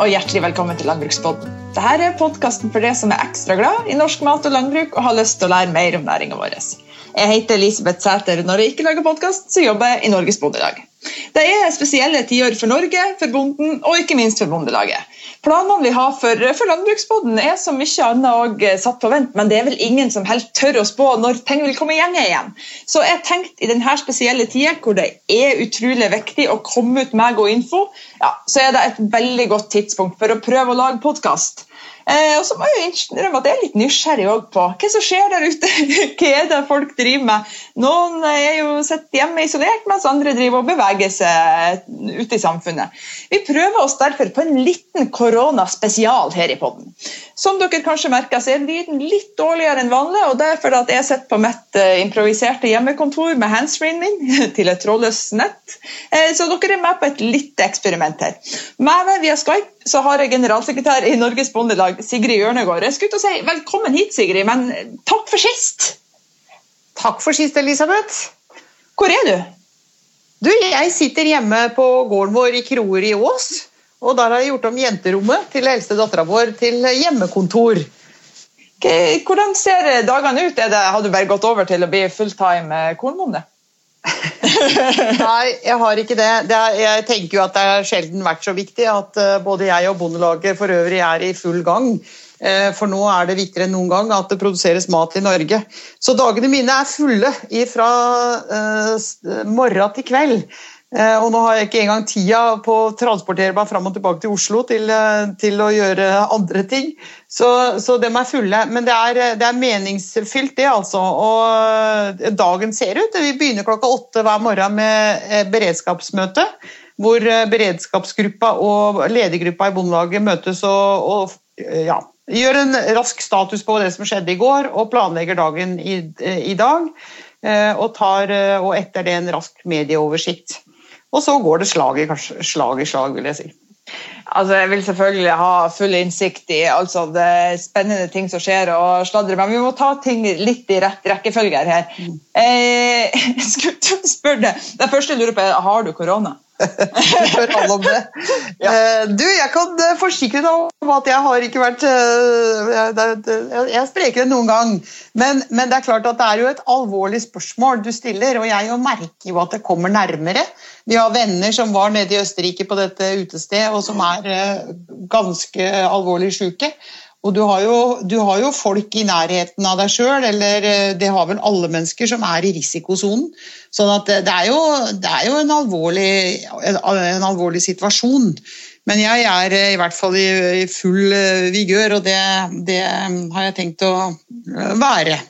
og hjertelig velkommen til Landbrukspodden. Dette er podkasten for deg som er ekstra glad i norsk mat og landbruk og har lyst til å lære mer om næringa vår. Jeg heter Elisabeth Sæter. Når jeg ikke lager podkast, så jobber jeg i Norges Bondelag. Det er spesielle tiår for Norge, for bonden og ikke minst for Bondelaget. Planene vi har for, for landbruksboden er som mye annet satt på vent, men det er vel ingen som helt tør å spå når ting vil komme i gjenge igjen. Så jeg tenkte i denne spesielle tida hvor det er utrolig viktig å komme ut med god info, ja, så er det et veldig godt tidspunkt for å prøve å lage podkast. Eh, og så må jeg innrømme at jeg er litt nysgjerrig på hva som skjer der ute. hva er det folk driver med? Noen er jo sitter hjemme isolert, mens andre driver og beveger seg ute i samfunnet. Vi prøver oss derfor på en liten koronaspesial her i podden. Som dere kanskje merker, så er lyden litt dårligere enn vanlig. og Det er fordi at jeg sitter på mitt eh, improviserte hjemmekontor med handsfreen min til et trådløst nett. Eh, så dere er med på et lite eksperiment her. Med meg via Skype så har jeg generalsekretær i Norges Bondelag, Sigrid Hjørnegård. Jeg skulle til å si velkommen hit, Sigrid, men takk for sist. Takk for sist, Elisabeth. Hvor er du? Du, Jeg sitter hjemme på gården vår i Kroer i Ås. Og der har jeg gjort om jenterommet til eldste dattera vår til hjemmekontor. Hvordan ser dagene ut? Det, har du bare gått over til å bli fulltime kornbonde? Nei, jeg har ikke det. det er, jeg tenker jo at det har sjelden vært så viktig at uh, både jeg og Bondelaget for øvrig er i full gang. Uh, for nå er det viktigere enn noen gang at det produseres mat i Norge. Så dagene mine er fulle fra uh, morgen til kveld. Og nå har jeg ikke engang tida på å transportere meg fram og tilbake til Oslo til, til å gjøre andre ting. Så, så de er fulle. Men det er, det er, meningsfylt, det, altså. Og dagen ser ut. Vi begynner klokka åtte hver morgen med eh, beredskapsmøte. Hvor eh, beredskapsgruppa og ledergruppa i Bondelaget møtes og, og eh, ja, gjør en rask status på det som skjedde i går, og planlegger dagen i, i dag. Og, tar, og etter det en rask medieoversikt. Og så går det slag i, slag i slag, vil jeg si. Altså, jeg vil selvfølgelig ha full innsikt i altså, det spennende ting som skjer, og sladre, men vi må ta ting litt i rett rekkefølge her. Mm. Eh, jeg skulle spørre deg, Det første jeg lurer på, er har du korona? Spør alle om det. Ja. Eh, du, jeg kan eh, forsikre deg om at jeg har ikke vært eh, Jeg er sprekere noen gang. Men, men, det er klart at det er jo et alvorlig spørsmål du stiller, og jeg merker jo at det kommer nærmere. Vi har venner som var nede i Østerrike på dette utestedet, og som er ganske alvorlig syke. Og du har, jo, du har, jo, folk i nærheten av deg sjøl, eller eh, det har vel alle mennesker som er i risikosonen. Sånn at det er jo, det er jo en, alvorlig, en, alvorlig, situasjon. Men jeg er eh, i hvert fall i, full eh, vigør, og det, det, har jeg tenkt å være.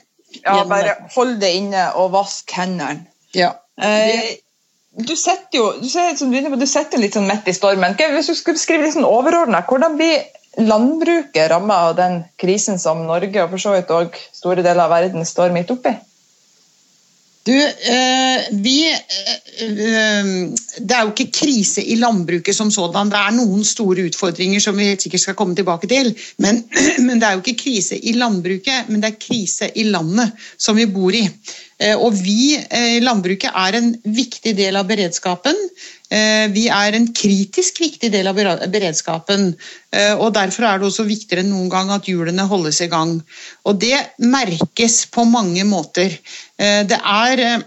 Ja, bare hold det inne og vask hendene. Ja. Eh, du setter jo du sitter, du litt sånn midt i stormen. Hvis du skulle skrive litt sånn overordna, hvordan blir landbruket ramma av den krisen som Norge og for så vidt òg store deler av verden står midt oppi? Du, eh, vi eh, eh, Det er jo ikke krise i landbruket som sådan. Det er noen store utfordringer som vi sikkert skal komme tilbake til. Men, men, det er jo ikke krise i landbruket, men det er krise i landet som vi bor i. Og vi i landbruket er en viktig del av beredskapen. Eh, vi er en kritisk viktig del av beredskapen. Eh, og Derfor er det også viktigere enn noen gang at hjulene holdes i gang. Og Det merkes på mange måter. Eh, det er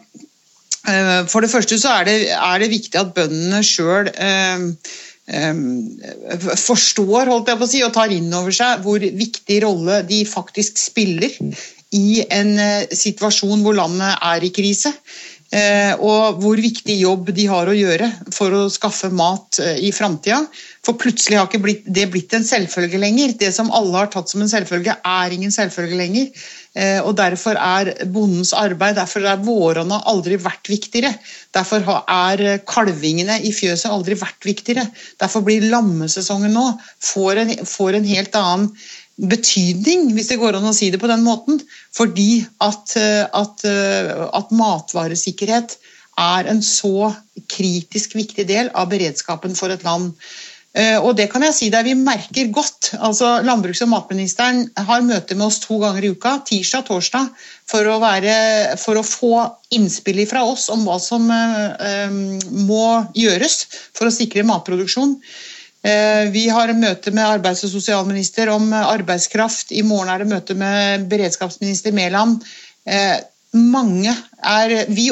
For det første så er det, er det viktig at bøndene sjøl forstår holdt jeg på å si, og tar inn over seg hvor viktig rolle de faktisk spiller i en situasjon hvor landet er i krise. Eh, og hvor viktig jobb de har å gjøre for å skaffe mat eh, i framtida. For plutselig har ikke det blitt en selvfølge lenger. Det som alle har tatt som en selvfølge, er ingen selvfølge lenger. Eh, og Derfor er bondens arbeid, derfor er våronna aldri vært viktigere. Derfor er kalvingene i fjøset aldri vært viktigere. Derfor blir lammesesongen nå får en, får en helt annen betydning, hvis det går an å si det på den måten. Fordi at, eh, at, eh, at matvaresikkerhet er en så kritisk viktig del av beredskapen for et land. Eh, og det kan jeg si der vi merker godt. Altså, Landbruks- og matministeren har møte med oss to ganger i uka, tirsdag og torsdag, for å, være, for å få innspill fra oss om hva som uh, må gjøres for å sikre matproduksjon. Vi har møte med arbeids- og sosialminister om arbeidskraft. I morgen er det møte med beredskapsminister Mæland. Mange er Vi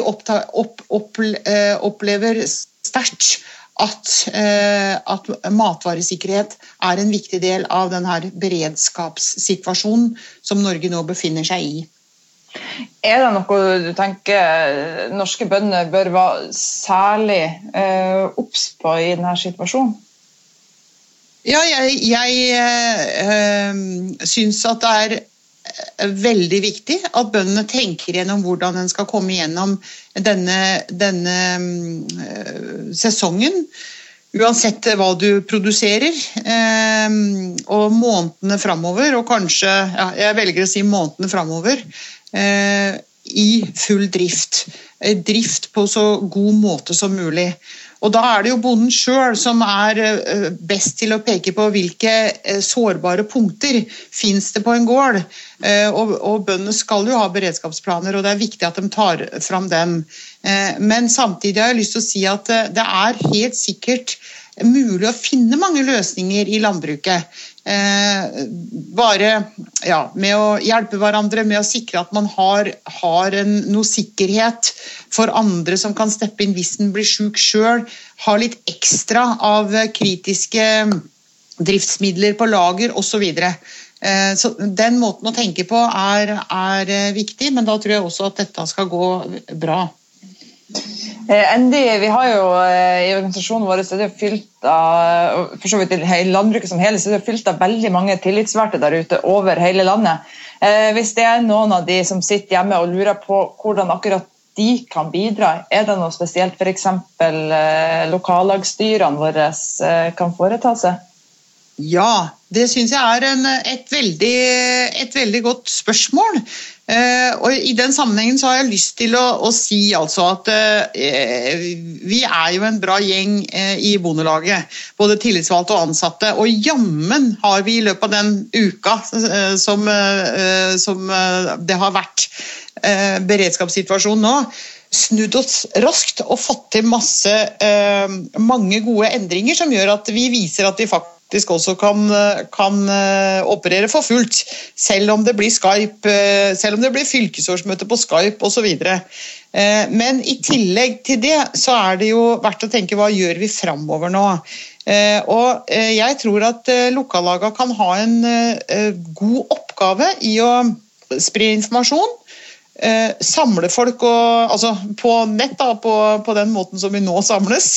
opplever sterkt at, at, matvaresikkerhet er en viktig del av denne beredskapssituasjonen som Norge nå befinner seg i. Er det noe du tenker norske bønder bør være særlig eh, obs på i denne situasjonen? Ja, jeg, jeg øh, syns at det er veldig viktig at bøndene tenker gjennom hvordan en skal komme gjennom denne, denne øh, sesongen. Uansett hva du produserer. Øh, og månedene framover, og kanskje ja, Jeg velger å si månedene framover. Eh, i full drift. Eh, drift på så god måte som mulig. Og Da er det jo bonden sjøl som er eh, best til å peke på hvilke sårbare punkter fins det på en gård. Og, og Bøndene skal jo ha beredskapsplaner, og det er viktig at de tar fram dem. Men samtidig har jeg lyst til å si at det er helt sikkert mulig å finne mange løsninger i landbruket. Eh, bare ja, med å hjelpe hverandre, med å sikre at man har, har en, noe sikkerhet for andre som kan steppe inn hvis en blir syk sjøl. Ha litt ekstra av kritiske driftsmidler på lager osv. Eh, så den måten å tenke på er, er viktig, men da tror jeg også at dette skal gå bra. Eh, vi har jo eh, i organisasjonen vår så er det fylt av for så vidt landbruket som hele, så er fylt av veldig mange tillitsvalgte der ute over hele landet. Eh, hvis det er noen av de som sitter hjemme og lurer på hvordan akkurat de kan bidra, er det noe spesielt f.eks. lokallagsstyrene våre kan foreta seg? Ja, det syns jeg er en, et, veldig, et, veldig, godt spørsmål. Eh, og I den sammenhengen så har jeg lyst til å, å si altså at eh, vi er jo en bra gjeng eh, i Bondelaget. Både tillitsvalgte og ansatte. Og jammen har vi i løpet av den uka eh, som, eh, som eh, det har vært beredskapssituasjon nå, snudd oss raskt og fått til masse, mange gode endringer som gjør at vi viser at vi faktisk faktisk også kan, kan, eh, operere for fullt. Selv om det blir Skype, eh, selv om det blir fylkesårsmøte på Skype osv. Eh, men i tillegg til det så er det jo verdt å tenke hva gjør vi framover nå? Og jeg tror at lokallagene kan ha en god oppgave i å spre informasjon. Samle folk og, altså på nett, da, på, på den måten som vi nå samles.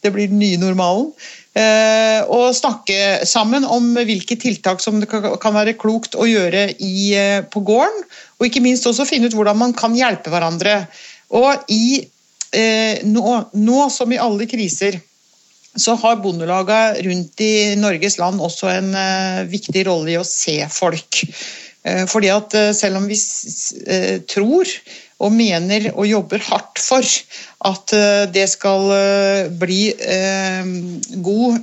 Det blir den nye normalen. Eh, og snakke sammen om hvilke tiltak som det kan være klokt å gjøre i, eh, på gården. Og ikke minst også finne ut hvordan man kan hjelpe hverandre. Og i, eh, nå, nå, som i alle kriser, så har bondelagene rundt i Norges land også en viktig rolle i å se folk. Fordi at selv om vi tror og mener og jobber hardt for at eh, det skal eh, bli eh, god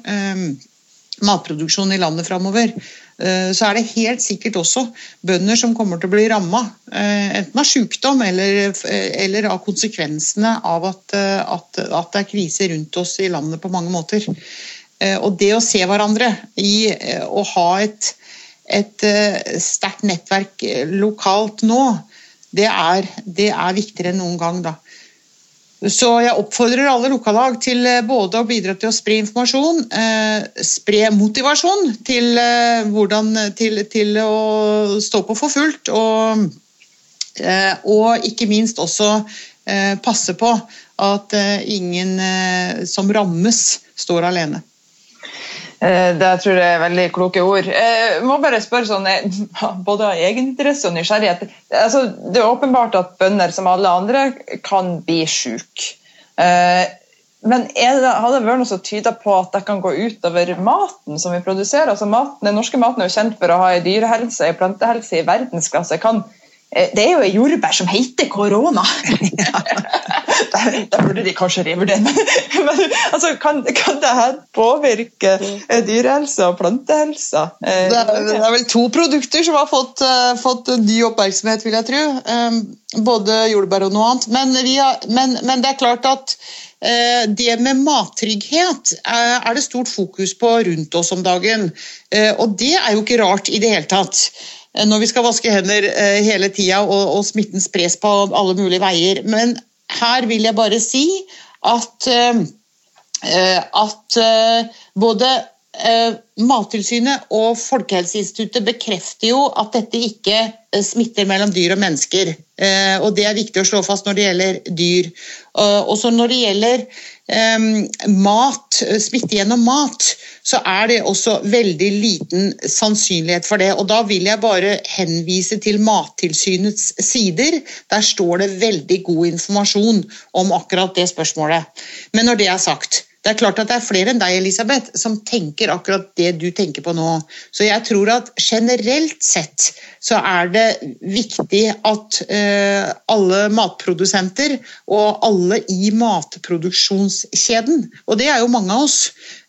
matproduksjon i landet framover, så er det helt sikkert også bønder som kommer til å bli ramma. Enten av sykdom eller, eller av konsekvensene av at, at, at, det er krise rundt oss i landet på mange måter. Og det å se hverandre i å ha et, et sterkt nettverk lokalt nå, det er, det er viktigere enn noen gang. da. Så jeg oppfordrer alle lokallag til eh, både å bidra til å spre informasjon, eh, spre motivasjon til, eh, hvordan, til, til, å stå på for fullt, og, eh, og ikke minst også eh, passe på at eh, ingen som rammes, står alene. Eh, det tror jeg er veldig kloke ord. Jeg eh, må bare spørre sånn, både av egeninteresse og nysgjerrighet. Altså, det er åpenbart at bønder som alle andre kan bli syke. Eh, men det, har det vært noe som tyder på at det kan gå utover maten som vi produserer? Altså maten, den norske maten er jo kjent for å ha en dyrehelse, en plantehelse i verdensklasse. Kan, Eh, det er jo ei jordbær som heter korona. da burde de kanskje revurdere. Men altså, kan, kan det her påvirke eh, dyrehelsa og plantehelsa? Eh, det er, det er, vel to produkter som har fått, fått ny oppmerksomhet, vil jeg tro. Um, både jordbær og noe annet. Men, har, men, men det er klart at det med mattrygghet er det stort fokus på rundt oss om dagen. Og det er jo ikke rart i det hele tatt. Eh, når vi skal vaske hender eh, hele tida og, og smitten spres på alle mulige veier. Men her vil jeg bare si at, eh, at både Mattilsynet og Folkehelseinstituttet bekrefter jo at dette ikke smitter mellom dyr og mennesker. Og det er viktig å slå fast når det gjelder dyr. Også når det gjelder mat, smitte gjennom mat, så er det også veldig liten sannsynlighet for det. Og da vil jeg bare henvise til Mattilsynets sider. Der står det veldig god informasjon om akkurat det spørsmålet. Men når det er sagt, det er klart at det er flere enn deg Elisabeth, som tenker akkurat det du tenker på nå. Så jeg tror at generelt sett så er det viktig at uh, alle matprodusenter og alle i matproduksjonskjeden, og det er jo mange av oss,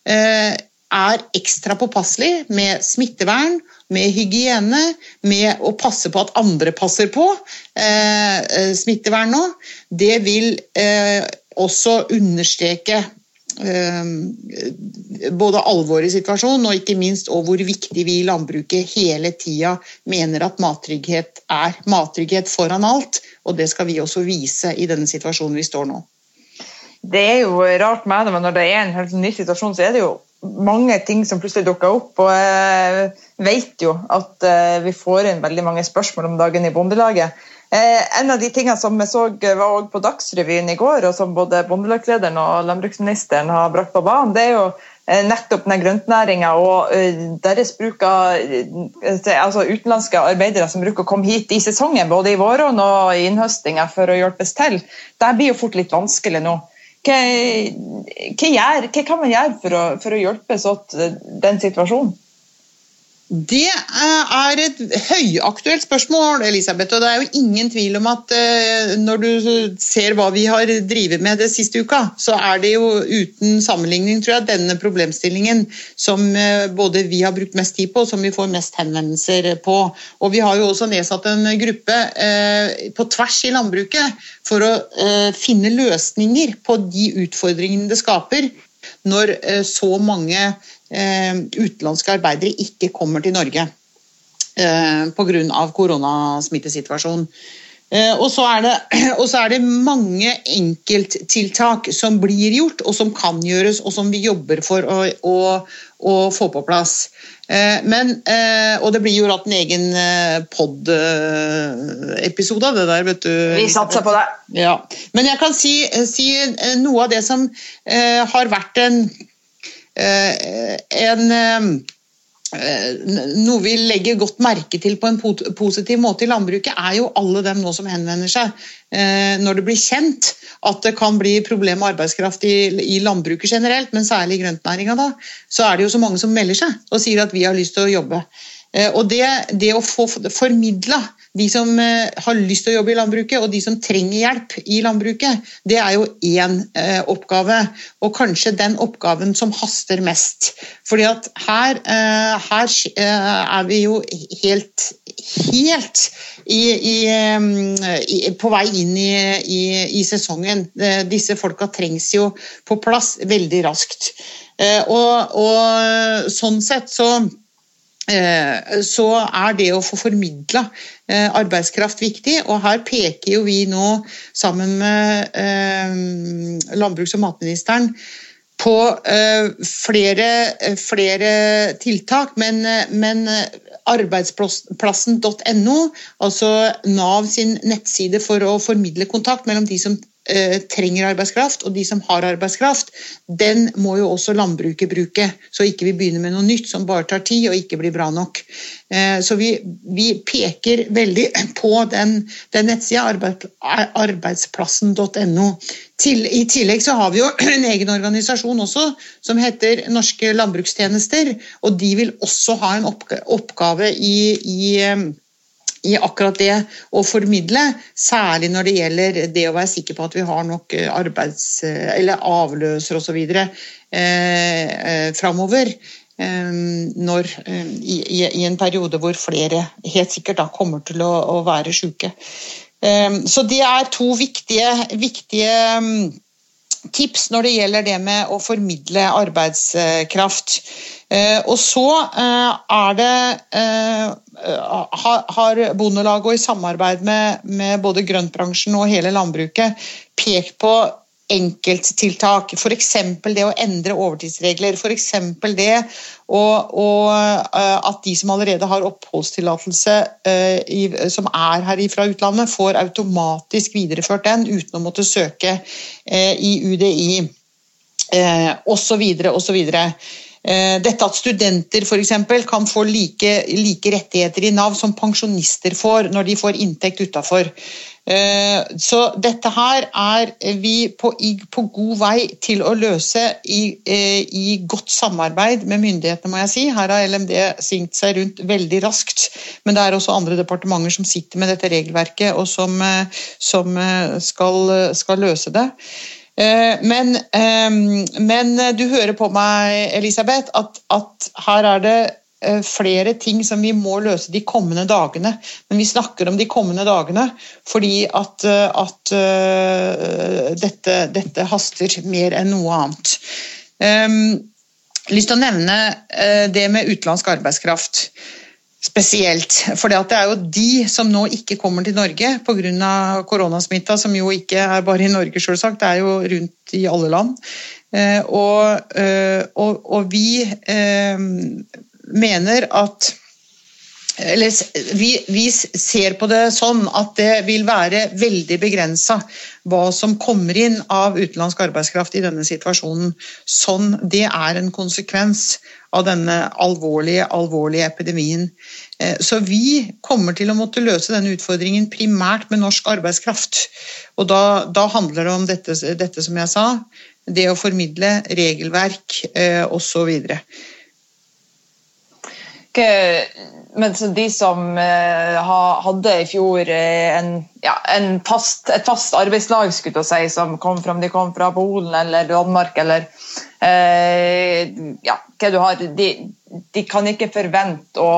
uh, er ekstra påpasselig med smittevern, med hygiene, med å passe på at andre passer på eh, eh smittevern nå, det vil eh, også understreke eh, både alvoret i situasjonen og ikke minst og hvor viktig vi i landbruket hele tida mener at mattrygghet er mattrygghet foran alt. Og det skal vi også vise i denne situasjonen vi står nå. Det er jo rart med det, men når det er en helt ny situasjon, så er det jo mange ting som plutselig dukker opp. Og jeg vet jo at eh, vi får inn veldig mange spørsmål om dagen i Bondelaget. Eh, en av de tingene som vi så var på Dagsrevyen i går, og som både bondelagslederen og landbruksministeren har brakt på banen, det er jo eh, nettopp den grøntnæringa og deres bruk av altså utenlandske arbeidere som bruker å komme hit i sesongen, både i våren og i innhøstinga for å hjelpes til. Det blir jo fort litt vanskelig nå. Hva, hva, gjør, hva kan man gjøre for å, for å hjelpe åt den situasjonen? Det er et høyaktuelt spørsmål, Elisabeth. Og det er jo ingen tvil om at eh, når du ser hva vi har drevet med det siste uka, så er det jo uten sammenligning, tror jeg, denne problemstillingen som eh, både vi har brukt mest tid på, og som vi får mest henvendelser på. Og vi har jo også nedsatt en gruppe eh, på tvers i landbruket for å finne løsninger på de utfordringene det skaper når så mange utenlandske arbeidere ikke kommer til Norge eh, pga. koronasmittesituasjonen. Eh, og så, det, og så, er det, mange enkelttiltak som blir gjort, og som kan gjøres, og som vi jobber for å, å, å få på plass. Men, og det blir jo hatt en egen pod-episode av det der, vet du. Vi satser på det. Ja. Men jeg kan si, si noe av det som har vært en Eh, en eh, noe vi legger godt merke til på en positiv måte i landbruket, er jo alle dem nå som henvender seg. Eh, når det blir kjent at det kan bli problem med arbeidskraft i, landbruket generelt, men særlig i grøntnæringa, så er det jo så mange som melder seg og sier at vi har lyst til å jobbe. Og det, det å få formidla de som eh, har lyst til å jobbe i landbruket, og de som trenger hjelp i landbruket, det er jo én eh, oppgave. Og kanskje den oppgaven som haster mest. Fordi at her, eh, her er vi jo helt, helt i, i, i, på vei inn i, sesongen. Disse folka trengs jo på plass veldig raskt. Og, og sånn sett så Eh, så er det å få formidla eh, arbeidskraft viktig. Og her peker jo vi nå, sammen med eh, landbruks- og matministeren, på flere, flere tiltak. Men, men arbeidsplassen.no, altså Nav sin nettside for å formidle kontakt mellom de som Eh, trenger arbeidskraft, og de som har arbeidskraft, den må jo også landbruket bruke. Så ikke vi begynner med noe nytt som bare tar tid og ikke blir bra nok. Eh, så vi, vi peker veldig på den, den nettsida, arbeid, arbeidsplassen.no. I tillegg så har vi jo en egen organisasjon også som heter Norske landbrukstjenester. Og de vil også ha en oppgave i, i i akkurat det å formidle, særlig når det gjelder det å være sikker på at vi har nok arbeids- eller avløser osv. Eh, eh, framover. Eh, når, i, i, en periode hvor flere helt sikkert da kommer til å, å være syke. Eh, så det er to viktige, viktige mm, tips når det gjelder det med å formidle arbeidskraft. Eh, og så eh, er det har Bondelaget og i samarbeid med, med både grøntbransjen og hele landbruket pekt på enkelttiltak. F.eks. det å endre overtidsregler. F.eks. det å, å, eh, at de som allerede har oppholdstillatelse uh, som er her fra utlandet, får automatisk videreført den uten å måtte søke uh, i UDI og så videre, og så osv. Dette at studenter eksempel, kan få like, like rettigheter i Nav som pensjonister får når de får inntekt utafor. Eh, så dette her er vi på, på god vei til å løse i, eh, i, godt samarbeid med myndighetene, må jeg si. Her har LMD svingt seg rundt veldig raskt, men det er også andre departementer som sitter med dette regelverket og som, eh, som skal, skal, løse det. Men, men, du hører på meg, Elisabeth, at, at her er det Eh, flere ting som vi må løse de kommende dagene. Men vi snakker om de kommende dagene fordi at, eh, at dette, dette, haster mer enn noe annet. Jeg har lyst til å nevne det med utenlandsk arbeidskraft spesielt. For det er jo de som nå ikke kommer til Norge pga. koronasmitta, som jo ikke er bare i Norge, selvsagt, det er jo rundt i alle land. Og, og, og vi mener at eller vi, vi, ser på det sånn at det vil være veldig begrensa hva som kommer inn av utenlandsk arbeidskraft i denne situasjonen. Sånn, det er en konsekvens av denne alvorlige, alvorlige epidemien. Eh, så vi kommer til å måtte løse denne utfordringen primært med norsk arbeidskraft. Og da, da handler det om dette, dette, som jeg sa, det å formidle regelverk eh, osv men de som eh, hadde i fjor eh, en, ja, en fast, et fast arbeidslag skulle si, som kom fra, de kom fra Polen eller Danmark eller eh, ja, hva du har, de, de kan ikke forvente å,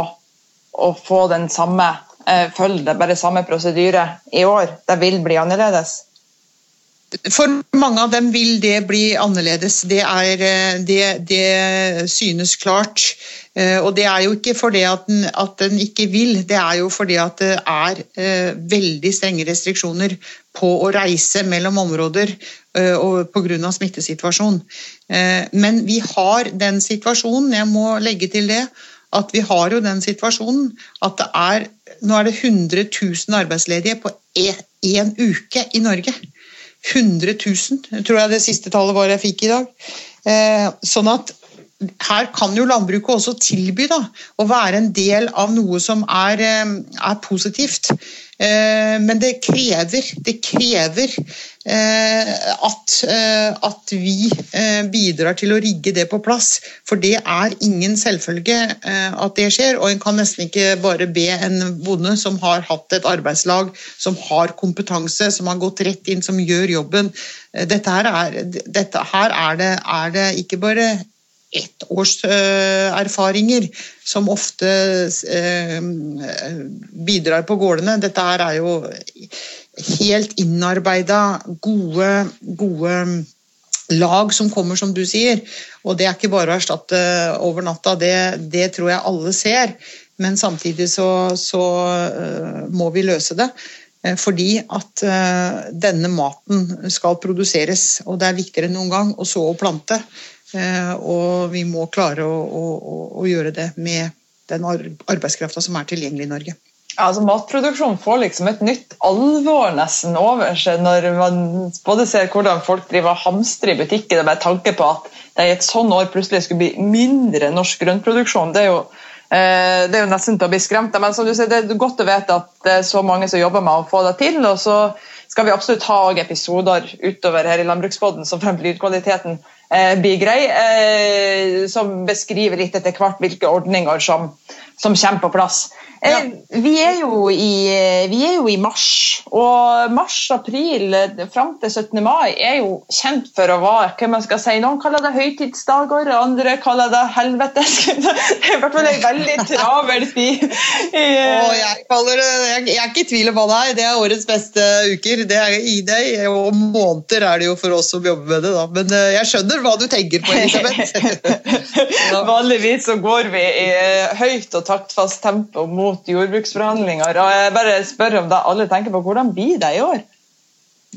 å få den samme eh, følge, bare samme prosedyre i år. Det vil bli annerledes. For mange av dem vil det bli annerledes. Det, er, eh, det, det synes klart. Eh, og det er jo ikke fordi at den, at ikke vil, det er jo fordi at det er eh, veldig strenge restriksjoner på å reise mellom områder og pga. smittesituasjonen. Men vi har den situasjonen, jeg må legge til det, at vi har jo den situasjonen at det er Nå er det 100 000 arbeidsledige på én uke i Norge. 100 000, tror jeg det siste tallet var jeg fikk i dag. Eh, sånn at her kan jo landbruket også tilby da, å være en del av noe som er, eh, er positivt. Eh, men det krever, det krever eh, at, at, vi bidrar til å rigge det på plass. For det er ingen selvfølge at det skjer. Og en kan nesten ikke bare be en bonde som har hatt et arbeidslag, som har kompetanse, som har gått rett inn, som gjør jobben. Dette her er, dette her er, det, er det ikke bare ett års eh, erfaringer som ofte eh, bidrar på gårdene. Dette er jo helt innarbeida, gode, gode lag som kommer, som du sier. Og det er ikke bare å erstatte over natta, det, det tror jeg alle ser. Men samtidig så, så må vi løse det. Fordi at denne maten skal produseres, og det er viktigere enn noen gang å så og plante. Eh, og vi må klare å, å, å gjøre det med den arbeidskrafta som er tilgjengelig i Norge. Altså Matproduksjon får liksom et nytt alvor nesten over seg når man både ser hvordan folk driver og hamstrer i butikken med tanke på at det i et sånn år plutselig skulle bli mindre norsk grønnproduksjon. Det er jo, eh, det er jo nesten til å bli skremt av. Men som du sier, det er godt å vite at det er så mange som jobber med å få det til. og så skal vi absolutt ha episoder utover her i Landbruksboden som fremmer lydkvaliteten blir grei, eh, som beskriver litt etter hvert hvilke ordninger som, som kommer på plass. Ja. Vi, er i, vi, er jo i, mars, og mars-april fram til 17. mai er jo kjent for å være hva man skal si, Noen kaller det høytidsdager, andre kaller det helvete. Det er i hvert fall en veldig travel tid. jeg, det, jeg, jeg, er ikke i tvil om hva det er. Det er årets beste uker. Det er i deg, og måneder er det jo for oss som jobber med det. Da. Men eh, jeg skjønner hva du tenker på, Elisabeth. Vanligvis så går vi i høyt og taktfast tempo mot mot jordbruksforhandlinger. og Jeg bare spør om det alle tenker på. Hvordan blir det i år?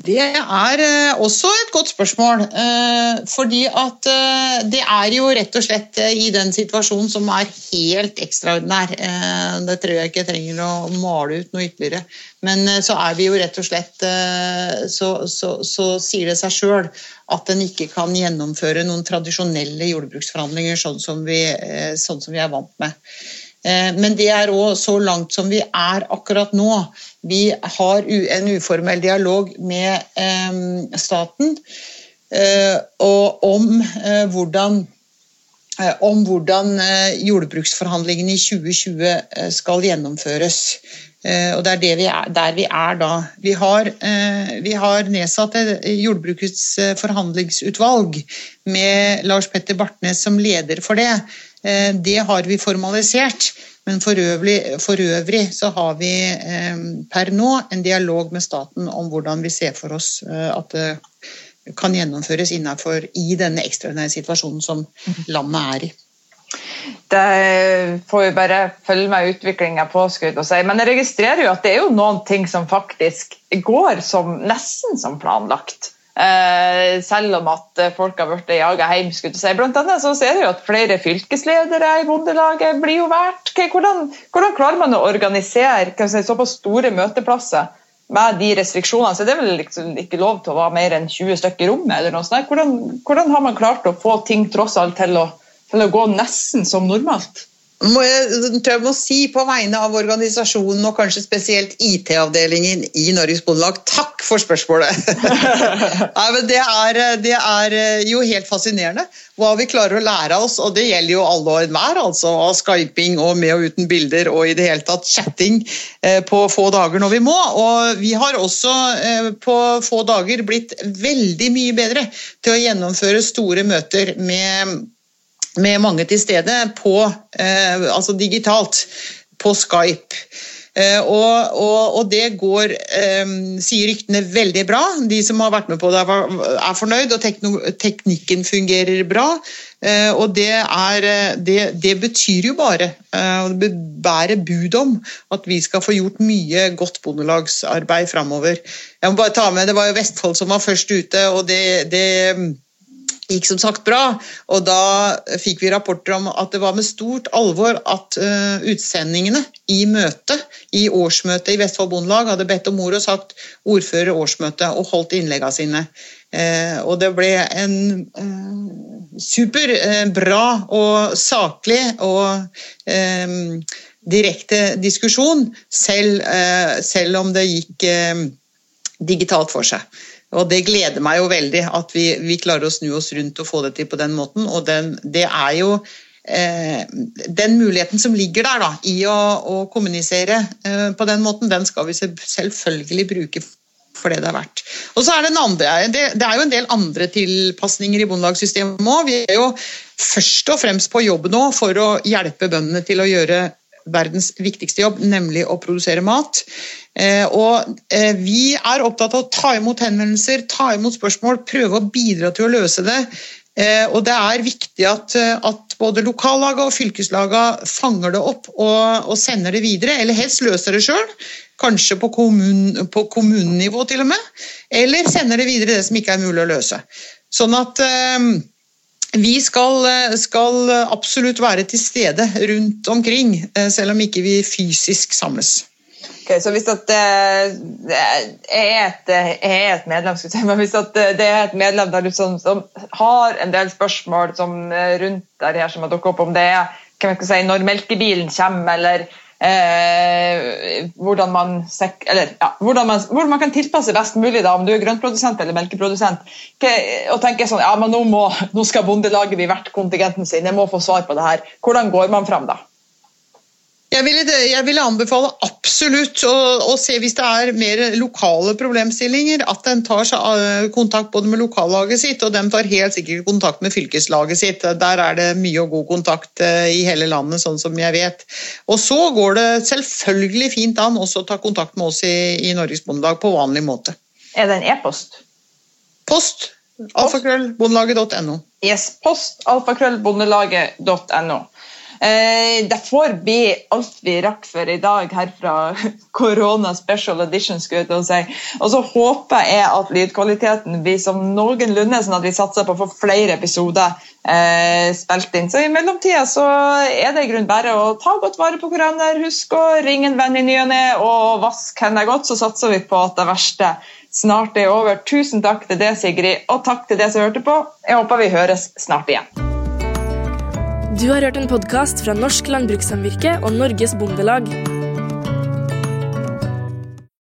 Det er eh, også et godt spørsmål. Eh, fordi at eh, det er jo rett og slett i den situasjonen som er helt ekstraordinær. Det tror jeg ikke jeg trenger å male ut noe ytterligere. Men så er vi jo rett og slett Så, så, så sier det seg sjøl at en ikke kan gjennomføre noen tradisjonelle jordbruksforhandlinger sånn som vi, sånn som vi er vant med. Eh, men det er òg så langt som vi er akkurat nå. Vi har en uformell dialog med eh, staten eh, om hvordan om hvordan jordbruksforhandlingene i 2020 skal gjennomføres. Og Det er det vi er, der vi er da. Vi har, vi har nedsatt jordbrukets forhandlingsutvalg med Lars Petter Bartnes som leder for det. Eh, det har vi formalisert. Men for øvrig, for øvrig, så har vi eh, per nå en dialog med staten om hvordan vi ser for oss eh, at det kan gjennomføres innenfor i denne ekstraordinære situasjonen som landet er i. Det får vi bare følge med utviklinga på. Si. Men jeg registrerer jo at det er jo noen ting som faktisk går som, nesten som planlagt. Eh, selv om at eh, folk har blitt jaga hjem. Si. Blant annet så ser vi at flere fylkesledere i Bondelaget blir jo valgt. Hvordan, hvordan, klarer man å organisere si, såpass store møteplasser med de restriksjonene? Så det er vel liksom ikke lov til å være mer enn 20 stykker i rommet? eller noe sånt. Hvordan, hvordan, har man klart å få ting tross alt til å, til å gå nesten som normalt? Må jeg, jeg må si på vegne av organisasjonen og kanskje spesielt IT-avdelingen i Norges Bondelag, takk for spørsmålet! Nei, det, er, det, er, jo helt fascinerende hva vi klarer å lære oss, og det gjelder jo alle og enhver. altså Av skyping og med og uten bilder og i det hele tatt chatting eh, på få dager når vi må. Og vi har også eh, på få dager blitt veldig mye bedre til å gjennomføre store møter med med mange til stede på, eh, altså digitalt på Skype. Eh, og, og, og, det går, eh, sier ryktene, veldig bra. De som har vært med på det, er fornøyd, og tekno, teknikken fungerer bra. Eh, og det, er, det, det, betyr jo bare, eh, og det bærer bud om, at vi skal få gjort mye godt bondelagsarbeid framover. Jeg må bare ta med, Det var jo Vestfold som var først ute, og det, det gikk som sagt bra. Og da fikk vi rapporter om at det var med stort alvor at uh, utsendingene i møtet, i årsmøtet i Vestfold Bondelag, hadde bedt om ord og sagt ordfører årsmøte og holdt innleggene sine. Uh, og det ble en uh, superbra og saklig og direkte diskusjon, selv, selv, om det gikk digitalt for seg. Og Det gleder meg jo veldig at vi, vi, klarer å snu oss rundt og få det til på den måten. og den, Det er jo eh, Den muligheten som ligger der da, i å, å kommunisere eh, på den måten, den skal vi selvfølgelig bruke for det det er verdt. Og så er Det en andre, det, det er jo en del andre tilpasninger i bondelagssystemet òg. Vi er jo først og fremst på jobb nå for å hjelpe bøndene til å gjøre verdens viktigste jobb, nemlig å produsere mat. Eh, og eh, Vi er opptatt av å ta imot henvendelser, ta imot spørsmål, prøve å bidra til å løse det. Eh, og Det er viktig at, at både lokallaga og fylkeslaga fanger det opp og, og, sender det videre, eller helst løser det sjøl. Kanskje på, kommun, på kommunenivå til og med. Eller sender det videre det som ikke er mulig å løse. Sånn at vi skal, skal, absolutt være til stede rundt omkring, selv om ikke vi fysisk samles. Okay, så hvis det er et, er et medlemssystem, hvis det er et medlem der som, som, har en del spørsmål som, rundt der her som har dukket opp, om det er si, når melkebilen kommer, eller eh, hvordan, man, eller, ja, hvordan, man, hvordan, man, kan tilpasse best mulig da, om du er grøntprodusent eller melkeprodusent. og tenke sånn, ja, men nå, må, nå skal Bondelaget bli verdt kontingenten sin, jeg må få svar på det her. Hvordan går man fram da? Jeg ville, jeg ville, anbefale absolutt å, å, se hvis det er mer lokale problemstillinger, at en tar eh, kontakt både med lokallaget sitt og de tar helt sikkert kontakt med fylkeslaget sitt. Der er det mye og god kontakt eh, i hele landet, sånn som jeg vet. Og så går det selvfølgelig fint an også å ta kontakt med oss i, i Norges Bondelag på vanlig måte. Er det en e-post? Post. Alfakrøllbondelaget.no. Yes, post alfakrøllbondelaget.no. Eh, det får bli alt vi rakk for i dag her fra Korona Special Edition. skulle jeg si. Og så håper jeg at lydkvaliteten blir som noenlunde, sånn at vi satser på å få flere episoder eh, spilt inn. Så I mellomtida så er det i grunn bare å ta godt vare på hverandre. Husk å ringe en venn i ny og ne og vask hendene godt, så satser vi på at det verste snart er over. Tusen takk til deg, Sigrid, og takk til deg som hørte på. Jeg håper vi høres snart igjen. Du har hørt en podkast fra Norsk Landbrukssamvirke og Norges Bondelag.